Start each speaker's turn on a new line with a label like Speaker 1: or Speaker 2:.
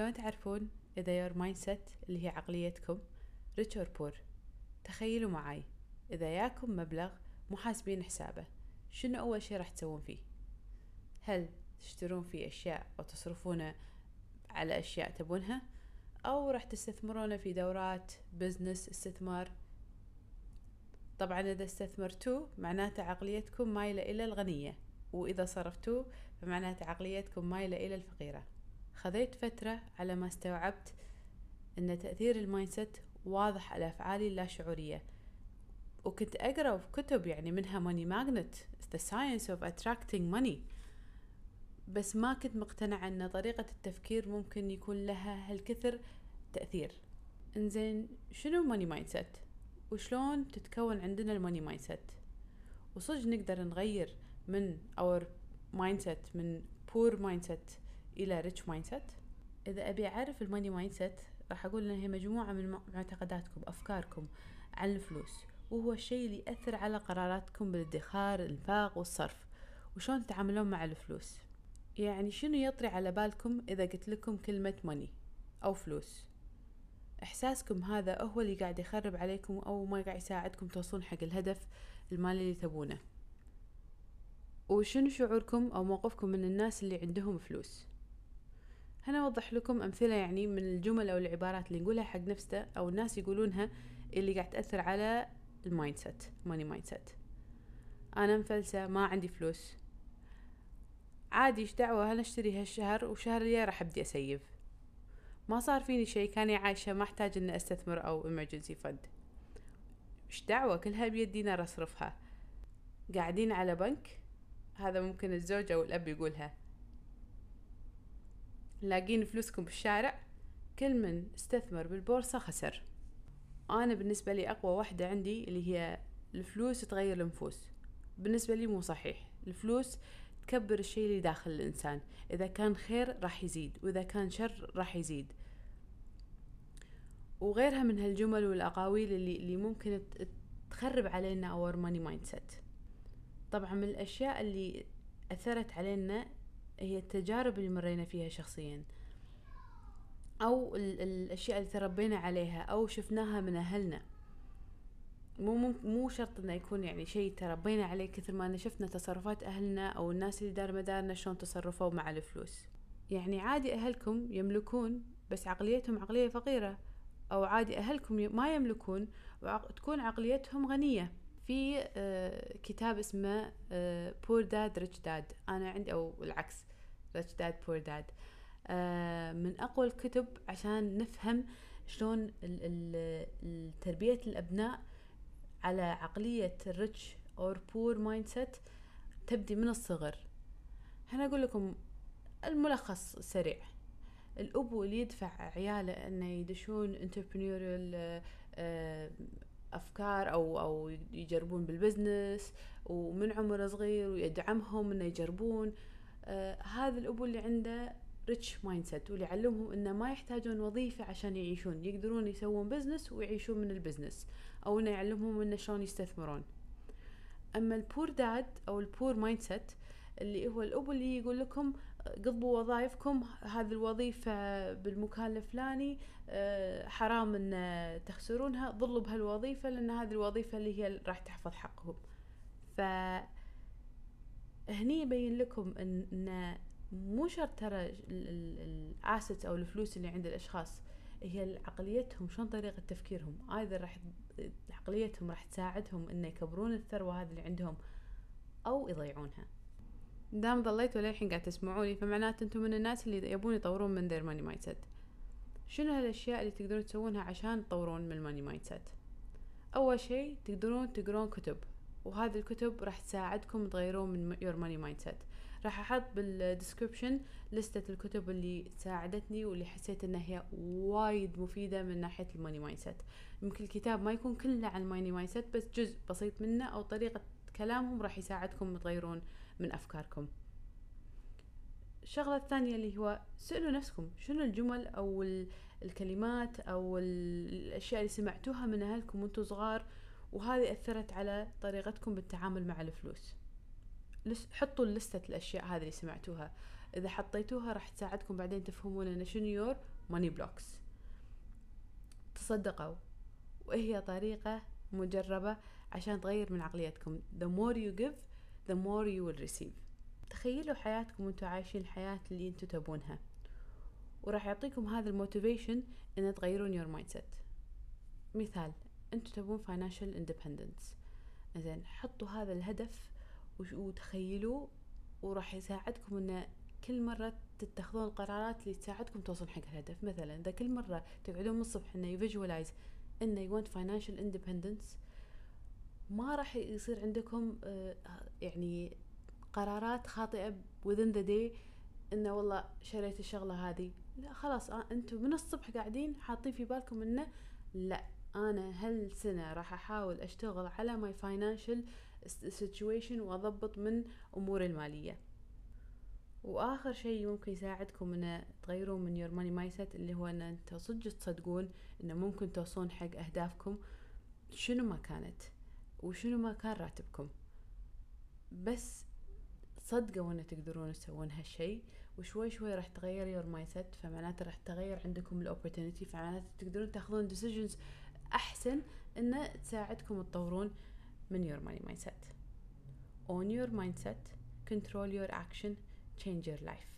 Speaker 1: شلون تعرفون إذا your mindset اللي هي عقليتكم rich or poor تخيلوا معاي إذا ياكم مبلغ مو حاسبين حسابه شنو أول شي راح تسوون فيه؟ هل تشترون فيه أشياء أو تصرفونه على أشياء تبونها؟ أو راح تستثمرونه في دورات بزنس استثمار؟ طبعا إذا استثمرتوه معناته عقليتكم مايلة إلى الغنية وإذا صرفتوه فمعناته عقليتكم مايلة إلى الفقيرة. خذيت فترة على ما استوعبت أن تأثير ال mindset واضح على أفعالي اللاشعورية. وكنت أقرأ في كتب يعني منها Money Magnet The Science of Attracting Money. بس ما كنت مقتنعة أن طريقة التفكير ممكن يكون لها هالكثر تأثير. إنزين شنو money mindset؟ وشلون تتكون عندنا ال money mindset؟ وصدق نقدر نغير من our mindset من poor mindset إلى rich mindset إذا أبي أعرف ال money mindset راح أقول إنها هي مجموعة من معتقداتكم أفكاركم عن الفلوس وهو الشيء اللي يأثر على قراراتكم بالادخار الإنفاق والصرف. وشون تتعاملون مع الفلوس؟ يعني شنو يطري على بالكم إذا قلت لكم كلمة money أو فلوس؟ إحساسكم هذا هو اللي قاعد يخرب عليكم أو ما قاعد يساعدكم توصلون حق الهدف المالي اللي تبونه. وشنو شعوركم أو موقفكم من الناس اللي عندهم فلوس؟ هنا أوضح لكم أمثلة يعني من الجمل أو العبارات اللي نقولها حق نفسنا أو الناس يقولونها اللي قاعد تأثر على ال mindset money mindset أنا مفلسة ما عندي فلوس. عادي إيش دعوة؟ هل أشتري هالشهر وشهر الجاي راح أبدي أ save. ما صار فيني شيء كاني عايشة ما أحتاج إني أستثمر أو emergency fund. إيش دعوة؟ كلها بيدي نار اصرفها قاعدين على بنك؟ هذا ممكن الزوج أو الأب يقولها. لاقين فلوسكم بالشارع كل من استثمر بالبورصة خسر. أنا بالنسبة لي أقوى واحدة عندي اللي هي الفلوس تغير النفوس. بالنسبة لي مو صحيح. الفلوس تكبر الشيء اللي داخل الإنسان. إذا كان خير راح يزيد وإذا كان شر راح يزيد. وغيرها من هالجمل والأقاويل اللي, اللي ممكن تخرب علينا our money mindset طبعا من الأشياء اللي أثرت علينا هي التجارب اللي مرينا فيها شخصيا. أو الأشياء اللي تربينا عليها أو شفناها من أهلنا. مو مو شرط إنه يكون يعني شيء تربينا عليه كثر ما شفنا تصرفات أهلنا أو الناس اللي دار مدارنا شلون تصرفوا مع الفلوس. يعني عادي أهلكم يملكون بس عقليتهم عقلية فقيرة. أو عادي أهلكم ما يملكون وتكون عقليتهم غنية. في آه كتاب اسمه Poor Dad Rich Dad أنا عندي أو العكس. Rich Dad Poor Dad من أقوى الكتب عشان نفهم شلون تربية الأبناء على عقلية ال rich or poor mindset تبدي من الصغر. هنا أقول لكم الملخص سريع. الأبو اللي يدفع عياله أنه يدشون entrepreneurial آه، أفكار أو أو يجربون بال business ومن عمر صغير ويدعمهم أنه يجربون. هذا الأبو اللي عنده rich mindset واللي يعلمهم إنه ما يحتاجون وظيفة عشان يعيشون. يقدرون يسوون business ويعيشون من ال business أو إنه يعلمهم إنه شلون يستثمرون. أما ال poor dad أو ال poor mindset اللي هو الأب اللي يقول لكم قضبوا وظائفكم هذه الوظيفة بالمكان الفلاني آه، حرام إن تخسرونها ظلوا بهالوظيفة لأن هذه الوظيفة اللي هي راح تحفظ حقهم. ف هني يبين لكم ان مو شرط ترى ال assets أو الفلوس اللي عند الأشخاص هي عقليتهم شلون طريقة تفكيرهم؟ أيضا راح عقليتهم راح تساعدهم إنه يكبرون الثروة هذه اللي عندهم أو يضيعونها. دام ظليتوا للحين قاعد تسمعوني فمعناته أنتم من الناس اللي يبون يطورون من their money mindset. شنو هالأشياء اللي تقدرون تسوونها عشان تطورون من ال money mindset أول شيء تقدرون تقرون كتب. وهذه الكتب راح تساعدكم تغيرون من your money mindset. راح أحط بال description list ة الكتب اللي ساعدتني واللي حسيت إنها هي وايد مفيدة من ناحية ال money mindset يمكن الكتاب ما يكون كله عن ال money mindset بس جزء بسيط منه أو طريقة كلامهم راح يساعدكم تغيرون من أفكاركم. الشغلة الثانية اللي هو سألوا نفسكم شنو الجمل أو الكلمات أو الأشياء اللي سمعتوها من أهلكم وأنتم صغار؟ وهذه أثرت على طريقتكم بالتعامل مع الفلوس. حطوا list ة الأشياء هذه اللي سمعتوها. إذا حطيتوها راح تساعدكم بعدين تفهمون أن شنو your money blocks تصدقوا. وهي طريقة مجربة عشان تغير من عقليتكم. The more you give the more you will receive. تخيلوا حياتكم وأنتم عايشين الحياة اللي أنتم تبونها. وراح يعطيكم هذا ال motivation إن تغيرون your mindset مثال. أنتم تبون financial independence. زين حطوا هذا الهدف وتخيلوه وراح يساعدكم ان كل مرة تتخذون القرارات اللي تساعدكم توصلون حق الهدف. مثلا إذا كل مرة تقعدون من الصبح إنه ي visualize إنه you want financial independence ما راح يصير عندكم آه، يعني قرارات خاطئة within the day إنه والله شريت الشغلة هذه. لا خلاص آه، أنتم من الصبح قاعدين حاطين في بالكم إنه لا. أنا هالسنة راح أحاول أشتغل على my financial situation وأضبط من أموري المالية. وآخر شيء ممكن يساعدكم إن تغيرون من your money mind اللي هو إن أنتم صدق تصدقون ان ممكن توصلون حق أهدافكم شنو ما كانت وشنو ما كان راتبكم. بس صدقوا إن تقدرون تسوون هالشي وشوي شوي راح تغير your mindset فمعناته راح تغير عندكم ال opportunity فمعناته تقدرون تاخذون decisions احسن انه تساعدكم تطورون من your money mindset own your mindset control your action change your life